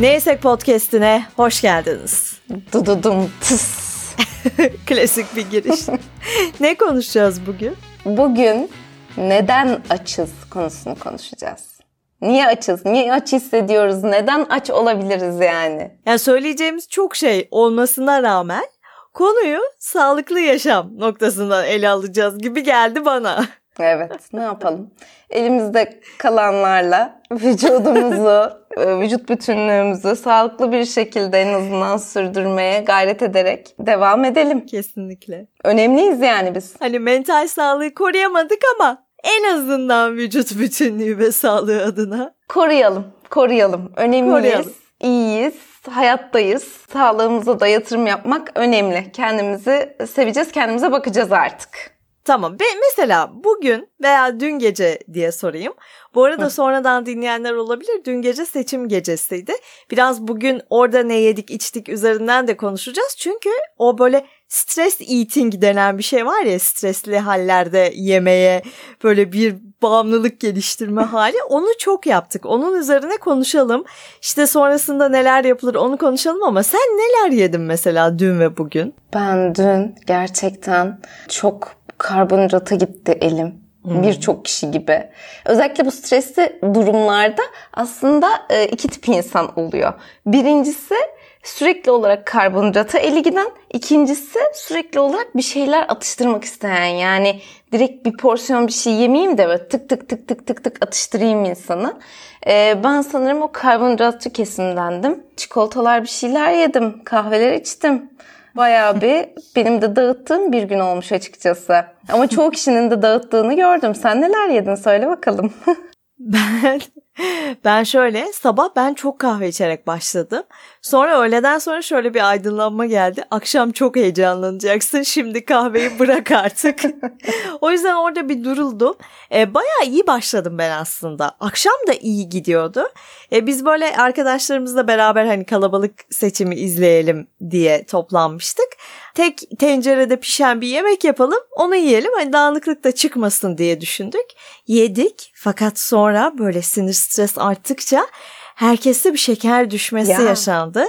Neysek Podcast'ine hoş geldiniz. Dududum tıs. Klasik bir giriş. ne konuşacağız bugün? Bugün neden açız konusunu konuşacağız. Niye açız? Niye aç hissediyoruz? Neden aç olabiliriz yani? Yani söyleyeceğimiz çok şey olmasına rağmen konuyu sağlıklı yaşam noktasından ele alacağız gibi geldi bana. Evet ne yapalım? Elimizde kalanlarla vücudumuzu, vücut bütünlüğümüzü sağlıklı bir şekilde en azından sürdürmeye gayret ederek devam edelim. Kesinlikle. Önemliyiz yani biz. Hani mental sağlığı koruyamadık ama en azından vücut bütünlüğü ve sağlığı adına. Koruyalım, koruyalım. Önemliyiz, Koruyalım. iyiyiz, hayattayız. Sağlığımıza da yatırım yapmak önemli. Kendimizi seveceğiz, kendimize bakacağız artık. Tamam. Be mesela bugün veya dün gece diye sorayım. Bu arada Hı. sonradan dinleyenler olabilir. Dün gece seçim gecesiydi. Biraz bugün orada ne yedik içtik üzerinden de konuşacağız. Çünkü o böyle stres eating denen bir şey var ya stresli hallerde yemeye böyle bir bağımlılık geliştirme hali. Onu çok yaptık. Onun üzerine konuşalım. İşte sonrasında neler yapılır onu konuşalım ama sen neler yedin mesela dün ve bugün? Ben dün gerçekten çok karbonhidrata gitti elim. Birçok kişi gibi. Özellikle bu stresli durumlarda aslında e, iki tip insan oluyor. Birincisi sürekli olarak karbonhidrata eli giden, ikincisi sürekli olarak bir şeyler atıştırmak isteyen. Yani direkt bir porsiyon bir şey yemeyeyim de böyle tık tık tık tık tık tık atıştırayım insanı. E, ben sanırım o karbonhidratçı kesimdendim. Çikolatalar bir şeyler yedim, kahveler içtim. Bayağı bir benim de dağıttığım bir gün olmuş açıkçası. Ama çoğu kişinin de dağıttığını gördüm. Sen neler yedin söyle bakalım. Ben ben şöyle sabah ben çok kahve içerek başladım. Sonra öğleden sonra şöyle bir aydınlanma geldi. Akşam çok heyecanlanacaksın. Şimdi kahveyi bırak artık. o yüzden orada bir duruldum. E, bayağı iyi başladım ben aslında. Akşam da iyi gidiyordu. E, biz böyle arkadaşlarımızla beraber hani kalabalık seçimi izleyelim diye toplanmıştık. Tek tencerede pişen bir yemek yapalım onu yiyelim hani dağınıklık da çıkmasın diye düşündük. Yedik fakat sonra böyle sinir stres arttıkça herkeste bir şeker düşmesi Ya. yaşandı.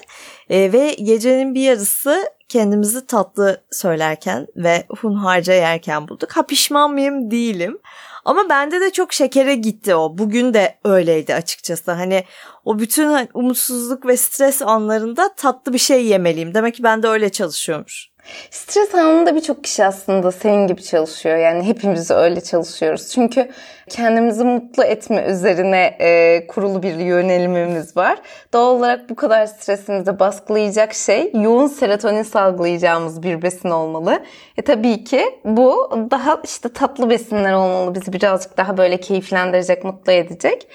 E, ve gecenin bir yarısı kendimizi tatlı söylerken ve hunharca yerken bulduk. Ha pişman mıyım değilim. Ama bende de çok şekere gitti o. Bugün de öyleydi açıkçası. Hani o bütün hani umutsuzluk ve stres anlarında tatlı bir şey yemeliyim. Demek ki ben de öyle çalışıyormuş. Stres anında birçok kişi aslında senin gibi çalışıyor. Yani hepimiz öyle çalışıyoruz. Çünkü kendimizi mutlu etme üzerine e, kurulu bir yönelimimiz var. Doğal olarak bu kadar stresimizi baskılayacak şey yoğun serotonin salgılayacağımız bir besin olmalı. E tabii ki bu daha işte tatlı besinler olmalı. Bizi birazcık daha böyle keyiflendirecek, mutlu edecek.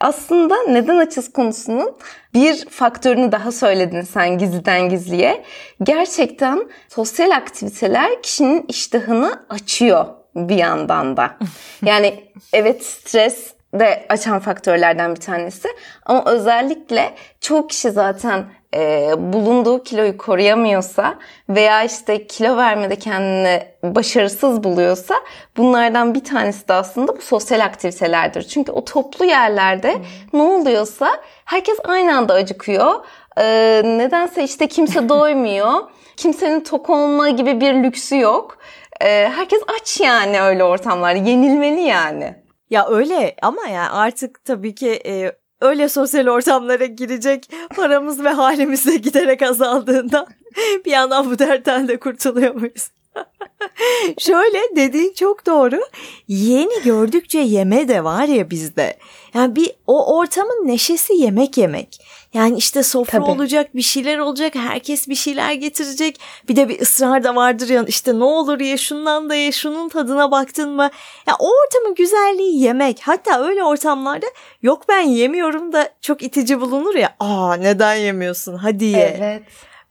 Aslında neden açız konusunun bir faktörünü daha söyledin sen gizliden gizliye. Gerçekten sosyal aktiviteler kişinin iştahını açıyor bir yandan da. Yani evet stres de açan faktörlerden bir tanesi. Ama özellikle çoğu kişi zaten e, bulunduğu kiloyu koruyamıyorsa veya işte kilo vermede kendini başarısız buluyorsa bunlardan bir tanesi de aslında bu sosyal aktivitelerdir. Çünkü o toplu yerlerde ne oluyorsa herkes aynı anda acıkıyor. E, nedense işte kimse doymuyor. Kimsenin tok olma gibi bir lüksü yok. E, herkes aç yani öyle ortamlar. Yenilmeli yani. Ya öyle ama yani artık tabii ki e, öyle sosyal ortamlara girecek paramız ve halimiz de giderek azaldığında bir yandan bu dertten de kurtuluyor muyuz? Şöyle dediğin çok doğru. Yeni gördükçe yeme de var ya bizde. Yani bir o ortamın neşesi yemek yemek. Yani işte sofra Tabii. olacak, bir şeyler olacak, herkes bir şeyler getirecek. Bir de bir ısrar da vardır ya işte ne olur ye şundan da ye, şunun tadına baktın mı? Ya o ortamın güzelliği yemek. Hatta öyle ortamlarda yok ben yemiyorum da çok itici bulunur ya. Aa neden yemiyorsun? Hadi ye. Evet.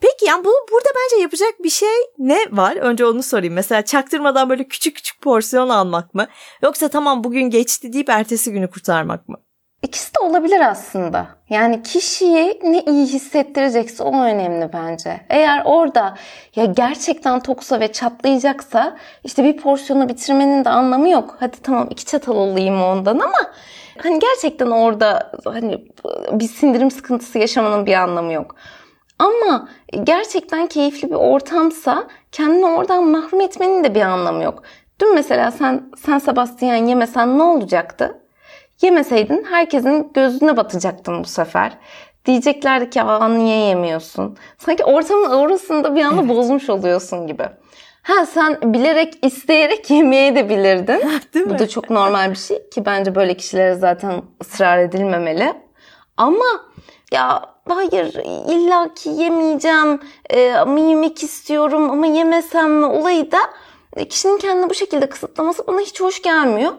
Peki yani bu burada bence yapacak bir şey ne var? Önce onu sorayım. Mesela çaktırmadan böyle küçük küçük porsiyon almak mı? Yoksa tamam bugün geçti deyip ertesi günü kurtarmak mı? İkisi de olabilir aslında. Yani kişiyi ne iyi hissettirecekse o önemli bence. Eğer orada ya gerçekten toksa ve çatlayacaksa işte bir porsiyonu bitirmenin de anlamı yok. Hadi tamam iki çatal olayım ondan ama hani gerçekten orada hani bir sindirim sıkıntısı yaşamanın bir anlamı yok. Ama gerçekten keyifli bir ortamsa kendini oradan mahrum etmenin de bir anlamı yok. Dün mesela sen sen Sebastian yemesen ne olacaktı? Yemeseydin herkesin gözüne batacaktın bu sefer. Diyeceklerdi ki aa niye yemiyorsun? Sanki ortamın aurasını da bir anda evet. bozmuş oluyorsun gibi. Ha sen bilerek isteyerek yemeye de bilirdin. Değil mi? Bu da çok normal bir şey ki bence böyle kişilere zaten ısrar edilmemeli. Ama ya hayır illaki yemeyeceğim e, ama yemek istiyorum ama yemesem mi olayı da e, kişinin kendini bu şekilde kısıtlaması bana hiç hoş gelmiyor.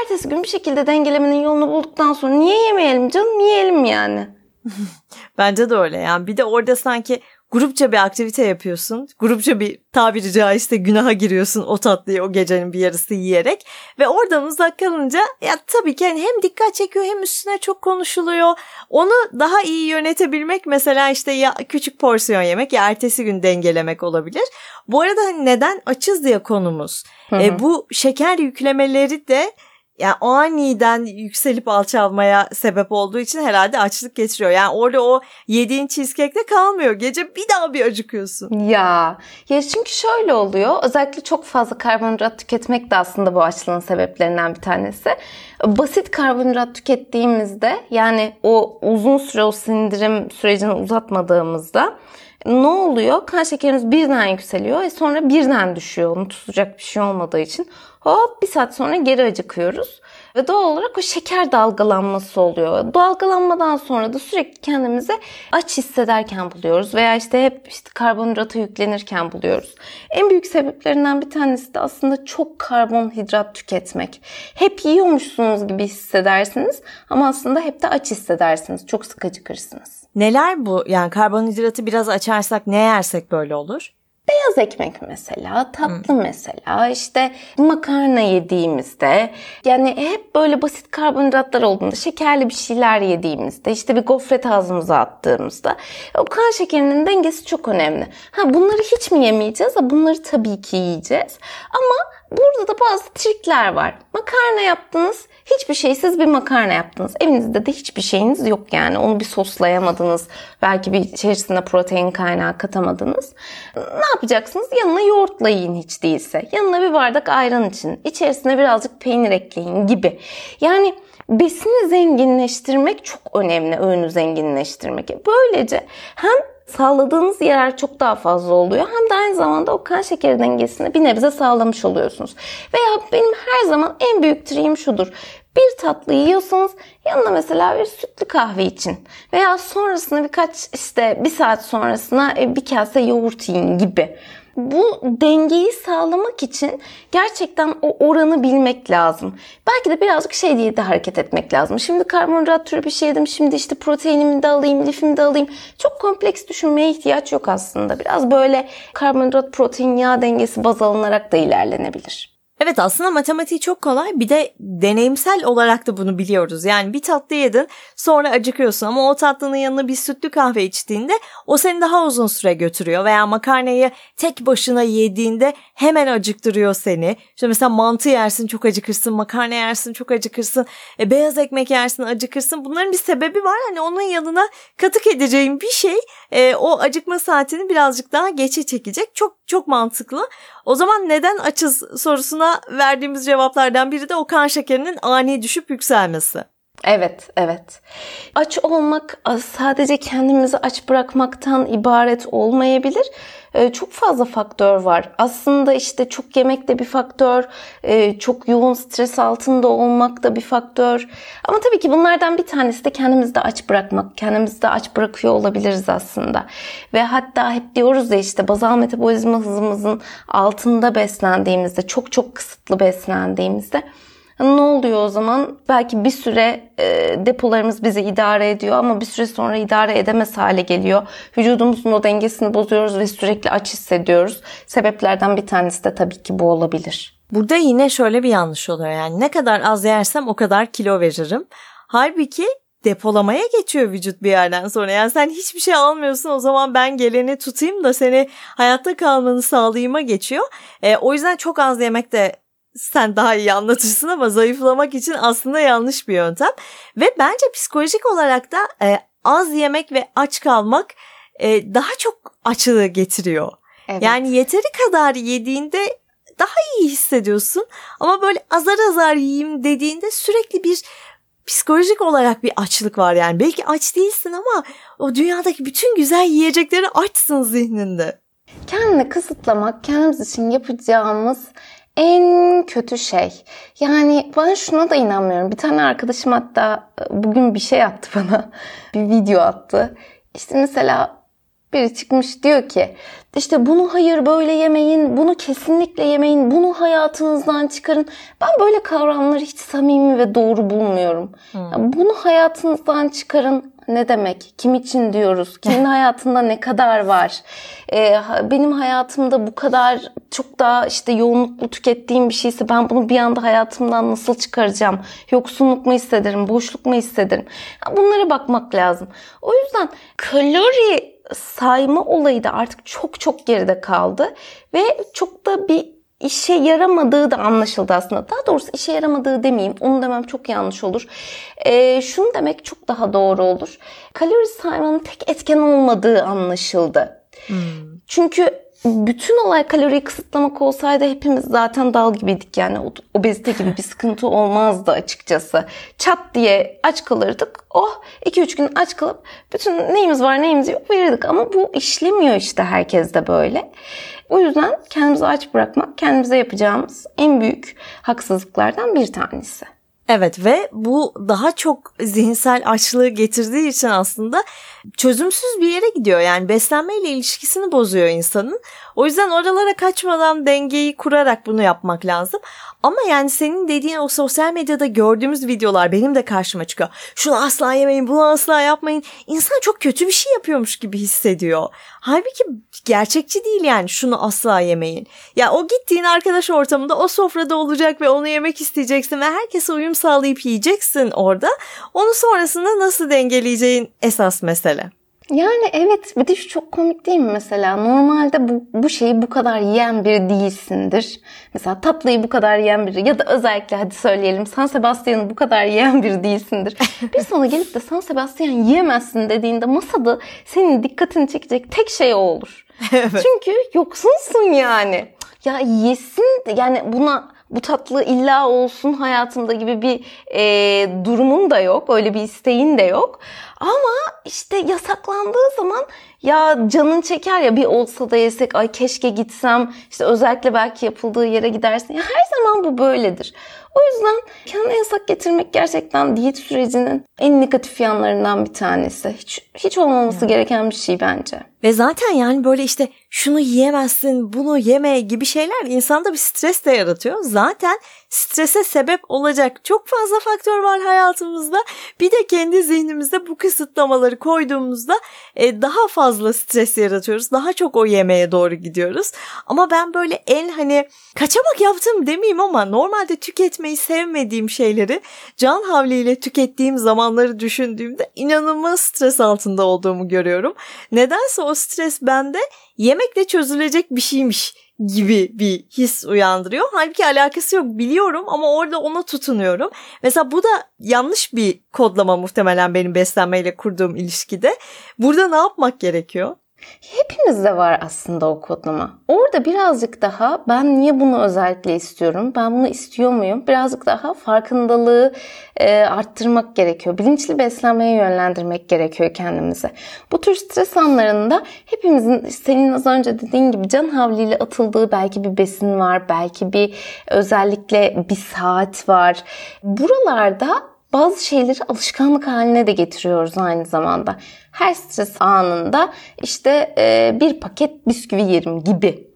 Ertesi gün bir şekilde dengelemenin yolunu bulduktan sonra niye yemeyelim canım yiyelim yani. Bence de öyle yani bir de orada sanki grupça bir aktivite yapıyorsun. Grupça bir tabiri caizse günaha giriyorsun o tatlıyı o gecenin bir yarısı yiyerek. Ve oradan uzak kalınca ya tabii ki yani hem dikkat çekiyor hem üstüne çok konuşuluyor. Onu daha iyi yönetebilmek mesela işte ya küçük porsiyon yemek ya ertesi gün dengelemek olabilir. Bu arada hani neden açız diye konumuz. E, bu şeker yüklemeleri de yani aniden yükselip alçalmaya sebep olduğu için herhalde açlık getiriyor. Yani orada o yediğin cheesecake'de kalmıyor. Gece bir daha bir acıkıyorsun. Ya, ya çünkü şöyle oluyor. Özellikle çok fazla karbonhidrat tüketmek de aslında bu açlığın sebeplerinden bir tanesi. Basit karbonhidrat tükettiğimizde yani o uzun süre o sindirim sürecini uzatmadığımızda ne oluyor? Kan şekerimiz birden yükseliyor ve sonra birden düşüyor. Onu tutacak bir şey olmadığı için. Hop bir saat sonra geri acıkıyoruz. Ve doğal olarak o şeker dalgalanması oluyor. Dalgalanmadan sonra da sürekli kendimizi aç hissederken buluyoruz. Veya işte hep işte karbonhidrata yüklenirken buluyoruz. En büyük sebeplerinden bir tanesi de aslında çok karbonhidrat tüketmek. Hep yiyormuşsunuz gibi hissedersiniz ama aslında hep de aç hissedersiniz. Çok sık acıkırsınız. Neler bu? Yani karbonhidratı biraz açarsak ne yersek böyle olur? Beyaz ekmek mesela, tatlı hmm. mesela, işte makarna yediğimizde, yani hep böyle basit karbonhidratlar olduğunda, şekerli bir şeyler yediğimizde, işte bir gofret ağzımıza attığımızda o kan şekerinin dengesi çok önemli. Ha bunları hiç mi yemeyeceğiz? Bunları tabii ki yiyeceğiz. Ama Burada da bazı trikler var. Makarna yaptınız, hiçbir şeysiz bir makarna yaptınız. Evinizde de hiçbir şeyiniz yok yani. Onu bir soslayamadınız. Belki bir içerisine protein kaynağı katamadınız. Ne yapacaksınız? Yanına yoğurtla yiyin hiç değilse. Yanına bir bardak ayran için. İçerisine birazcık peynir ekleyin gibi. Yani besini zenginleştirmek çok önemli. Öğünü zenginleştirmek. Böylece hem sağladığınız yarar çok daha fazla oluyor. Hem de aynı zamanda o kan şekeri dengesini bir nebze sağlamış oluyorsunuz. Veya benim her zaman en büyük triğim şudur. Bir tatlı yiyorsanız yanına mesela bir sütlü kahve için veya sonrasında birkaç işte bir saat sonrasına e, bir kase yoğurt yiyin gibi bu dengeyi sağlamak için gerçekten o oranı bilmek lazım. Belki de birazcık şey diye de hareket etmek lazım. Şimdi karbonhidrat türü bir şey yedim. Şimdi işte proteinimi de alayım, lifimi de alayım. Çok kompleks düşünmeye ihtiyaç yok aslında. Biraz böyle karbonhidrat, protein, yağ dengesi baz alınarak da ilerlenebilir. Evet aslında matematiği çok kolay. Bir de deneyimsel olarak da bunu biliyoruz. Yani bir tatlı yedin sonra acıkıyorsun ama o tatlının yanına bir sütlü kahve içtiğinde o seni daha uzun süre götürüyor. Veya makarnayı tek başına yediğinde hemen acıktırıyor seni. İşte mesela mantı yersin çok acıkırsın, makarna yersin çok acıkırsın, e, beyaz ekmek yersin acıkırsın. Bunların bir sebebi var. Hani onun yanına katık edeceğin bir şey e, o acıkma saatini birazcık daha geçe çekecek. Çok çok mantıklı. O zaman neden açız sorusuna verdiğimiz cevaplardan biri de o kan şekerinin ani düşüp yükselmesi. Evet, evet. Aç olmak sadece kendimizi aç bırakmaktan ibaret olmayabilir. Ee, çok fazla faktör var. Aslında işte çok yemek de bir faktör, ee, çok yoğun stres altında olmak da bir faktör. Ama tabii ki bunlardan bir tanesi de kendimizi de aç bırakmak. Kendimizi de aç bırakıyor olabiliriz aslında. Ve hatta hep diyoruz ya işte bazal metabolizma hızımızın altında beslendiğimizde, çok çok kısıtlı beslendiğimizde ne oluyor o zaman? Belki bir süre e, depolarımız bizi idare ediyor ama bir süre sonra idare edemez hale geliyor. Vücudumuzun o dengesini bozuyoruz ve sürekli aç hissediyoruz. Sebeplerden bir tanesi de tabii ki bu olabilir. Burada yine şöyle bir yanlış oluyor yani ne kadar az yersem o kadar kilo veririm. Halbuki depolamaya geçiyor vücut bir yerden sonra. Yani sen hiçbir şey almıyorsun o zaman ben geleni tutayım da seni hayatta kalmanı sağlayayıma geçiyor. E, o yüzden çok az yemek de sen daha iyi anlatırsın ama zayıflamak için aslında yanlış bir yöntem. Ve bence psikolojik olarak da e, az yemek ve aç kalmak e, daha çok açlığı getiriyor. Evet. Yani yeteri kadar yediğinde daha iyi hissediyorsun ama böyle azar azar yiyeyim dediğinde sürekli bir psikolojik olarak bir açlık var yani. Belki aç değilsin ama o dünyadaki bütün güzel yiyecekleri açsın zihninde. Kendini kısıtlamak kendimiz için yapacağımız en kötü şey. Yani ben şuna da inanmıyorum. Bir tane arkadaşım hatta e, bugün bir şey attı bana. Bir video attı. İşte mesela biri çıkmış diyor ki işte bunu hayır böyle yemeyin, bunu kesinlikle yemeyin, bunu hayatınızdan çıkarın. Ben böyle kavramları hiç samimi ve doğru bulmuyorum. Hmm. bunu hayatınızdan çıkarın ne demek? Kim için diyoruz? Kimin hayatında ne kadar var? Ee, benim hayatımda bu kadar çok daha işte yoğunluklu tükettiğim bir şeyse ben bunu bir anda hayatımdan nasıl çıkaracağım? Yoksunluk mu hissederim? Boşluk mu hissederim? Bunlara bakmak lazım. O yüzden kalori sayma olayı da artık çok çok geride kaldı ve çok da bir işe yaramadığı da anlaşıldı aslında. Daha doğrusu işe yaramadığı demeyeyim. Onu demem çok yanlış olur. E, şunu demek çok daha doğru olur. Kalori saymanın tek etken olmadığı anlaşıldı. Hmm. Çünkü bütün olay kaloriyi kısıtlamak olsaydı hepimiz zaten dal gibiydik yani obezite gibi bir sıkıntı olmazdı açıkçası. Çat diye aç kalırdık. Oh 2-3 gün aç kalıp bütün neyimiz var neyimiz yok verirdik ama bu işlemiyor işte herkes de böyle. O yüzden kendimizi aç bırakmak kendimize yapacağımız en büyük haksızlıklardan bir tanesi. Evet ve bu daha çok zihinsel açlığı getirdiği için aslında çözümsüz bir yere gidiyor. Yani beslenmeyle ilişkisini bozuyor insanın. O yüzden oralara kaçmadan dengeyi kurarak bunu yapmak lazım. Ama yani senin dediğin o sosyal medyada gördüğümüz videolar benim de karşıma çıkıyor. Şunu asla yemeyin, bunu asla yapmayın. İnsan çok kötü bir şey yapıyormuş gibi hissediyor. Halbuki gerçekçi değil yani şunu asla yemeyin. Ya o gittiğin arkadaş ortamında o sofrada olacak ve onu yemek isteyeceksin ve herkese uyum sağlayıp yiyeceksin orada. Onu sonrasında nasıl dengeleyeceğin esas mesele. Yani evet bir de şu çok komik değil mi mesela? Normalde bu, bu şeyi bu kadar yiyen biri değilsindir. Mesela tatlıyı bu kadar yiyen biri ya da özellikle hadi söyleyelim San Sebastian'ı bu kadar yiyen biri değilsindir. Bir sana gelip de San Sebastian yiyemezsin dediğinde masada senin dikkatini çekecek tek şey o olur. evet. Çünkü yoksunsun yani. Ya yesin yani buna bu tatlı illa olsun hayatımda gibi bir e, durumun da yok. Öyle bir isteğin de yok. Ama işte yasaklandığı zaman ya canın çeker ya bir olsa da yesek ay keşke gitsem işte özellikle belki yapıldığı yere gidersin. Ya her zaman bu böyledir. O yüzden kendine yasak getirmek gerçekten diyet sürecinin en negatif yanlarından bir tanesi. Hiç, hiç olmaması yani. gereken bir şey bence. Ve zaten yani böyle işte şunu yiyemezsin, bunu yeme gibi şeyler insanda bir stres de yaratıyor. Zaten strese sebep olacak çok fazla faktör var hayatımızda. Bir de kendi zihnimizde bu kısıtlamaları koyduğumuzda e, daha fazla stres yaratıyoruz. Daha çok o yemeğe doğru gidiyoruz. Ama ben böyle en hani kaçamak yaptım demeyeyim ama normalde tüketmeyi sevmediğim şeyleri can havliyle tükettiğim zamanları düşündüğümde inanılmaz stres altında olduğumu görüyorum. Nedense o stres bende yemekle çözülecek bir şeymiş gibi bir his uyandırıyor. Halbuki alakası yok biliyorum ama orada ona tutunuyorum. Mesela bu da yanlış bir kodlama muhtemelen benim beslenmeyle kurduğum ilişkide. Burada ne yapmak gerekiyor? Hepimizde var aslında o kodlama. Orada birazcık daha ben niye bunu özellikle istiyorum? Ben bunu istiyor muyum? Birazcık daha farkındalığı e, arttırmak gerekiyor. Bilinçli beslenmeye yönlendirmek gerekiyor kendimize. Bu tür stres anlarında hepimizin senin az önce dediğin gibi can havliyle atıldığı belki bir besin var. Belki bir özellikle bir saat var. Buralarda bazı şeyleri alışkanlık haline de getiriyoruz aynı zamanda. Her stres anında işte e, bir paket bisküvi yerim gibi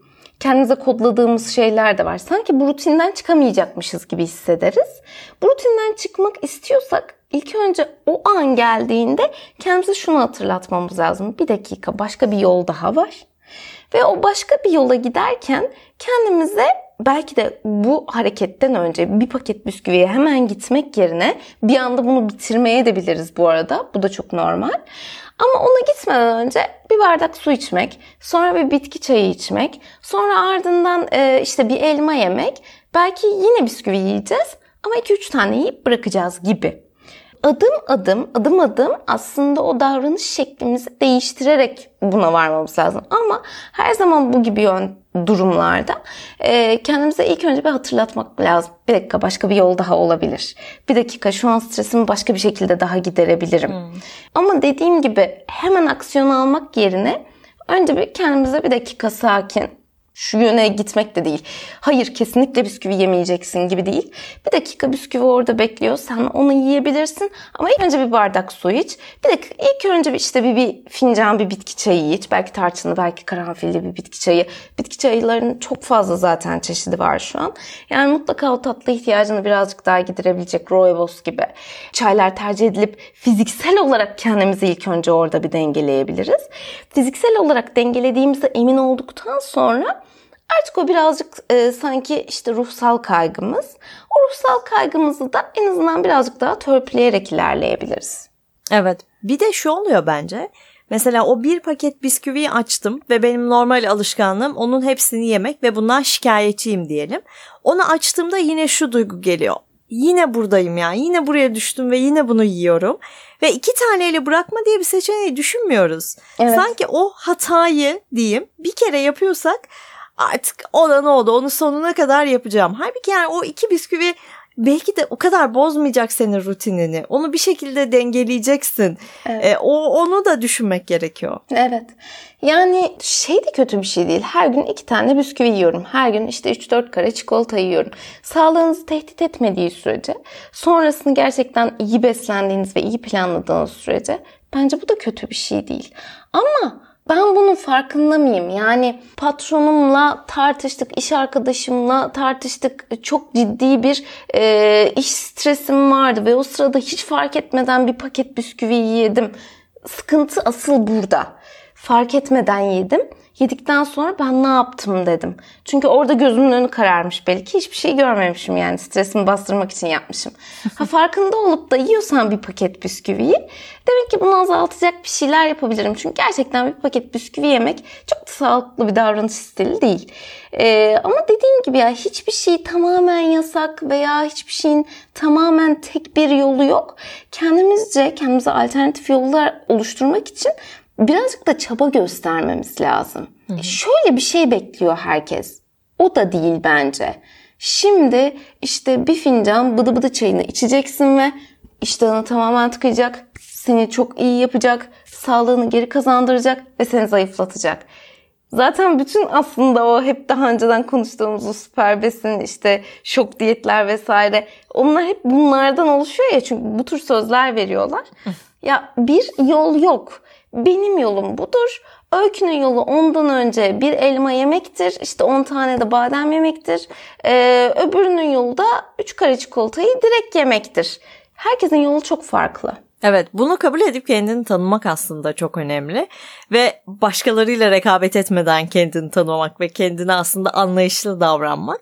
kendimize kodladığımız şeyler de var. Sanki bu rutinden çıkamayacakmışız gibi hissederiz. Bu rutinden çıkmak istiyorsak ilk önce o an geldiğinde kendimize şunu hatırlatmamız lazım. Bir dakika başka bir yol daha var. Ve o başka bir yola giderken kendimize belki de bu hareketten önce bir paket bisküviye hemen gitmek yerine bir anda bunu bitirmeye de biliriz bu arada. Bu da çok normal. Ama ona gitmeden önce bir bardak su içmek, sonra bir bitki çayı içmek, sonra ardından e, işte bir elma yemek, belki yine bisküvi yiyeceğiz ama 2-3 tane yiyip bırakacağız gibi. Adım adım, adım adım aslında o davranış şeklimizi değiştirerek buna varmamız lazım. Ama her zaman bu gibi yön durumlarda e, kendimize ilk önce bir hatırlatmak lazım. Bir dakika başka bir yol daha olabilir. Bir dakika şu an stresimi başka bir şekilde daha giderebilirim. Hmm. Ama dediğim gibi hemen aksiyon almak yerine önce bir kendimize bir dakika sakin şu yöne gitmek de değil. Hayır kesinlikle bisküvi yemeyeceksin gibi değil. Bir dakika bisküvi orada bekliyor. Sen onu yiyebilirsin. Ama ilk önce bir bardak su iç. Bir dakika ilk önce işte bir, bir fincan bir bitki çayı iç. Belki tarçınlı belki karanfilli bir bitki çayı. Bitki çaylarının çok fazla zaten çeşidi var şu an. Yani mutlaka o tatlı ihtiyacını birazcık daha giderebilecek rooibos gibi çaylar tercih edilip fiziksel olarak kendimizi ilk önce orada bir dengeleyebiliriz. Fiziksel olarak dengelediğimizde emin olduktan sonra Artık o birazcık e, sanki işte ruhsal kaygımız. O ruhsal kaygımızı da en azından birazcık daha törpüleyerek ilerleyebiliriz. Evet. Bir de şu oluyor bence. Mesela o bir paket bisküviyi açtım ve benim normal alışkanlığım onun hepsini yemek ve bundan şikayetçiyim diyelim. Onu açtığımda yine şu duygu geliyor. Yine buradayım ya. Yine buraya düştüm ve yine bunu yiyorum. Ve iki taneyle bırakma diye bir seçeneği düşünmüyoruz. Evet. Sanki o hatayı diyeyim bir kere yapıyorsak artık olan oldu onu sonuna kadar yapacağım. Halbuki yani o iki bisküvi belki de o kadar bozmayacak senin rutinini. Onu bir şekilde dengeleyeceksin. Evet. E, o onu da düşünmek gerekiyor. Evet. Yani şey de kötü bir şey değil. Her gün iki tane bisküvi yiyorum. Her gün işte 3-4 kare çikolata yiyorum. Sağlığınızı tehdit etmediği sürece, sonrasını gerçekten iyi beslendiğiniz ve iyi planladığınız sürece bence bu da kötü bir şey değil. Ama ben bunun farkında mıyım? Yani patronumla tartıştık, iş arkadaşımla tartıştık. Çok ciddi bir e, iş stresim vardı ve o sırada hiç fark etmeden bir paket bisküvi yedim. Sıkıntı asıl burada. Fark etmeden yedim Yedikten sonra ben ne yaptım dedim. Çünkü orada gözümün önü kararmış belki. Hiçbir şey görmemişim yani stresimi bastırmak için yapmışım. Ha farkında olup da yiyorsan bir paket bisküviyi demek ki bunu azaltacak bir şeyler yapabilirim. Çünkü gerçekten bir paket bisküvi yemek çok da sağlıklı bir davranış stili değil. Ee, ama dediğim gibi ya hiçbir şey tamamen yasak veya hiçbir şeyin tamamen tek bir yolu yok. Kendimizce kendimize alternatif yollar oluşturmak için birazcık da çaba göstermemiz lazım. Hı hı. Şöyle bir şey bekliyor herkes. O da değil bence. Şimdi işte bir fincan bıdı bıdı çayını içeceksin ve iştahını tamamen tıkayacak, seni çok iyi yapacak, sağlığını geri kazandıracak ve seni zayıflatacak. Zaten bütün aslında o hep daha önceden konuştuğumuz o süper besin işte şok diyetler vesaire onlar hep bunlardan oluşuyor ya çünkü bu tür sözler veriyorlar. Ya bir yol yok. Benim yolum budur. Öykünün yolu ondan önce bir elma yemektir. İşte 10 tane de badem yemektir. Ee, öbürünün yolu da 3 kare çikolatayı direkt yemektir. Herkesin yolu çok farklı. Evet bunu kabul edip kendini tanımak aslında çok önemli ve başkalarıyla rekabet etmeden kendini tanımak ve kendine aslında anlayışlı davranmak.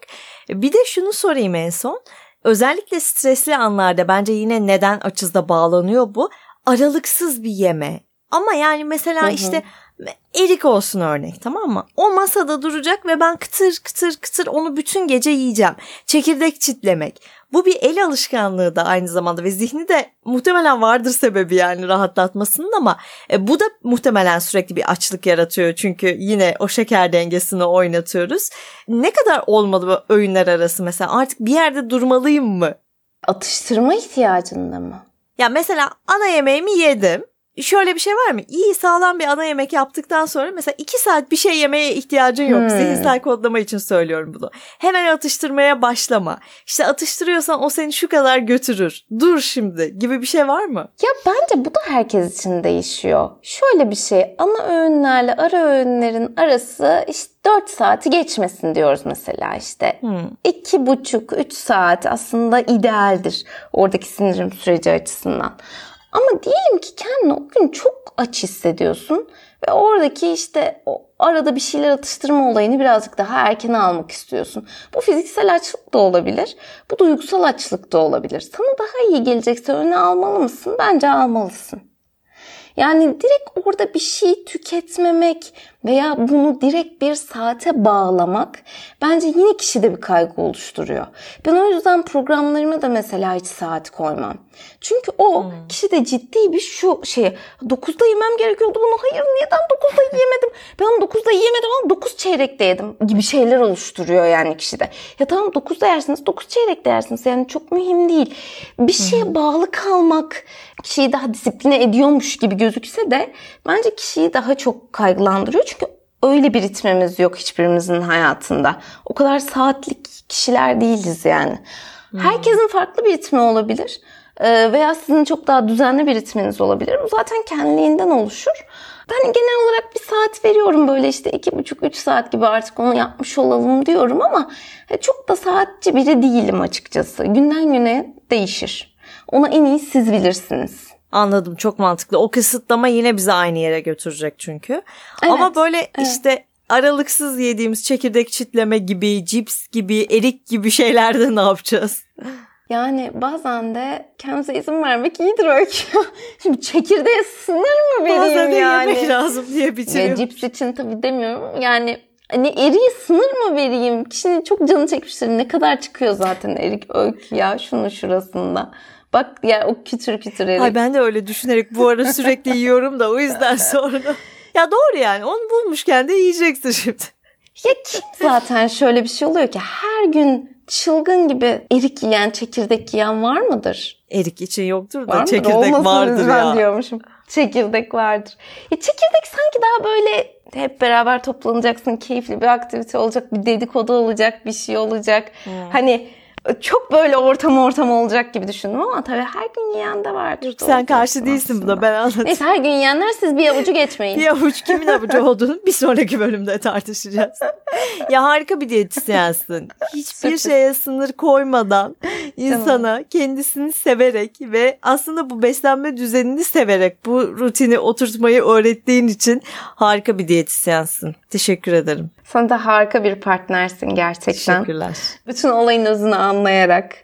Bir de şunu sorayım en son. Özellikle stresli anlarda bence yine neden açızda bağlanıyor bu? Aralıksız bir yeme ama yani mesela Hı-hı. işte erik olsun örnek tamam mı? O masada duracak ve ben kıtır kıtır kıtır onu bütün gece yiyeceğim. Çekirdek çitlemek. Bu bir el alışkanlığı da aynı zamanda ve zihni de muhtemelen vardır sebebi yani rahatlatmasının ama e, bu da muhtemelen sürekli bir açlık yaratıyor. Çünkü yine o şeker dengesini oynatıyoruz. Ne kadar olmalı bu öğünler arası mesela artık bir yerde durmalıyım mı? Atıştırma ihtiyacında mı? Ya mesela ana yemeğimi yedim şöyle bir şey var mı? İyi sağlam bir ana yemek yaptıktan sonra mesela iki saat bir şey yemeye ihtiyacın yok. Hmm. Zihinsel kodlama için söylüyorum bunu. Hemen atıştırmaya başlama. İşte atıştırıyorsan o seni şu kadar götürür. Dur şimdi gibi bir şey var mı? Ya bence bu da herkes için değişiyor. Şöyle bir şey ana öğünlerle ara öğünlerin arası işte 4 saati geçmesin diyoruz mesela işte. Hmm. 2,5-3 saat aslında idealdir oradaki sinirim süreci açısından. Ama diyelim ki kendini o gün çok aç hissediyorsun Ve oradaki işte o arada bir şeyler atıştırma olayını birazcık daha erken almak istiyorsun. Bu fiziksel açlık da olabilir. Bu duygusal açlık da olabilir. Sana daha iyi gelecekse öne almalı mısın? Bence almalısın. Yani direkt orada bir şey tüketmemek veya bunu direkt bir saate bağlamak bence yine kişide bir kaygı oluşturuyor. Ben o yüzden programlarıma da mesela hiç saat koymam. Çünkü o hmm. kişide ciddi bir şu şey 9'da yemem gerekiyordu bunu hayır neden 9'da yemedim ben 9'da yemedim ama 9 çeyrekte yedim gibi şeyler oluşturuyor yani kişide. Ya tamam 9'da yersiniz 9 çeyrekte yersiniz yani çok mühim değil. Bir şeye bağlı kalmak kişiyi daha disipline ediyormuş gibi gözükse de bence kişiyi daha çok kaygılandırıyor. Çünkü öyle bir ritmimiz yok hiçbirimizin hayatında. O kadar saatlik kişiler değiliz yani. Hmm. Herkesin farklı bir ritmi olabilir. Ee, veya sizin çok daha düzenli bir ritminiz olabilir. Bu zaten kendiliğinden oluşur. Ben genel olarak bir saat veriyorum böyle işte iki buçuk üç saat gibi artık onu yapmış olalım diyorum ama e, çok da saatçi biri değilim açıkçası. Günden güne değişir. Ona en iyi siz bilirsiniz. Anladım çok mantıklı. O kısıtlama yine bizi aynı yere götürecek çünkü. Evet, Ama böyle evet. işte aralıksız yediğimiz çekirdek çitleme gibi, cips gibi, erik gibi şeylerde ne yapacağız? Yani bazen de kendimize izin vermek iyidir öykü. Şimdi çekirdeğe sınır mı vereyim bazen yani? yemek lazım diye bitiriyorum. Ve cips için tabii demiyorum. Yani hani eriğe sınır mı vereyim? Kişinin çok canı çekmiştir. Ne kadar çıkıyor zaten erik öykü ya şunun şurasında. Bak ya o kütür kütür erik. Ay ben de öyle düşünerek bu ara sürekli yiyorum da o yüzden sonra. Ya doğru yani onu bulmuşken de yiyeceksin şimdi. Ya kim zaten şöyle bir şey oluyor ki her gün çılgın gibi erik yiyen, çekirdek yiyen var mıdır? Erik için yoktur da var çekirdek Olmasın vardır ya. diyormuşum. Çekirdek vardır. Ya çekirdek sanki daha böyle hep beraber toplanacaksın, keyifli bir aktivite olacak, bir dedikodu olacak, bir şey olacak. Hmm. Hani çok böyle ortam ortam olacak gibi düşündüm ama tabii her gün yiyen de vardır. Sen karşı değilsin aslında. buna ben anladım. Neyse her gün yiyenler siz bir avucu geçmeyin. bir avuç kimin avucu olduğunu bir sonraki bölümde tartışacağız. ya harika bir diyetisyensin. Hiçbir şeye sınır koymadan insana tamam. kendisini severek ve aslında bu beslenme düzenini severek bu rutini oturtmayı öğrettiğin için harika bir diyetisyensin. Teşekkür ederim. Sen de harika bir partnersin gerçekten. Teşekkürler. Bütün olayın özünü anlayarak,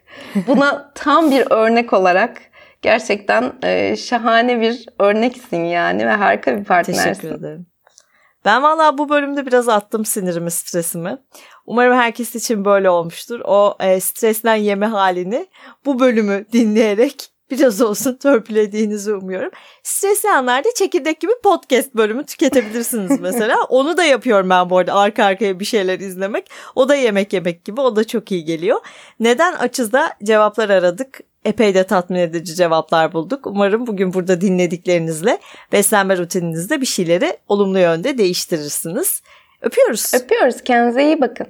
buna tam bir örnek olarak gerçekten e, şahane bir örneksin yani ve harika bir partnersin. Teşekkür ederim. Ben valla bu bölümde biraz attım sinirimi, stresimi. Umarım herkes için böyle olmuştur. O e, stresten yeme halini bu bölümü dinleyerek biraz olsun törpülediğinizi umuyorum. Stresli anlarda çekirdek gibi podcast bölümü tüketebilirsiniz mesela. Onu da yapıyorum ben bu arada arka arkaya bir şeyler izlemek. O da yemek yemek gibi o da çok iyi geliyor. Neden açız da cevaplar aradık. Epey de tatmin edici cevaplar bulduk. Umarım bugün burada dinlediklerinizle beslenme rutininizde bir şeyleri olumlu yönde değiştirirsiniz. Öpüyoruz. Öpüyoruz. Kendinize iyi bakın.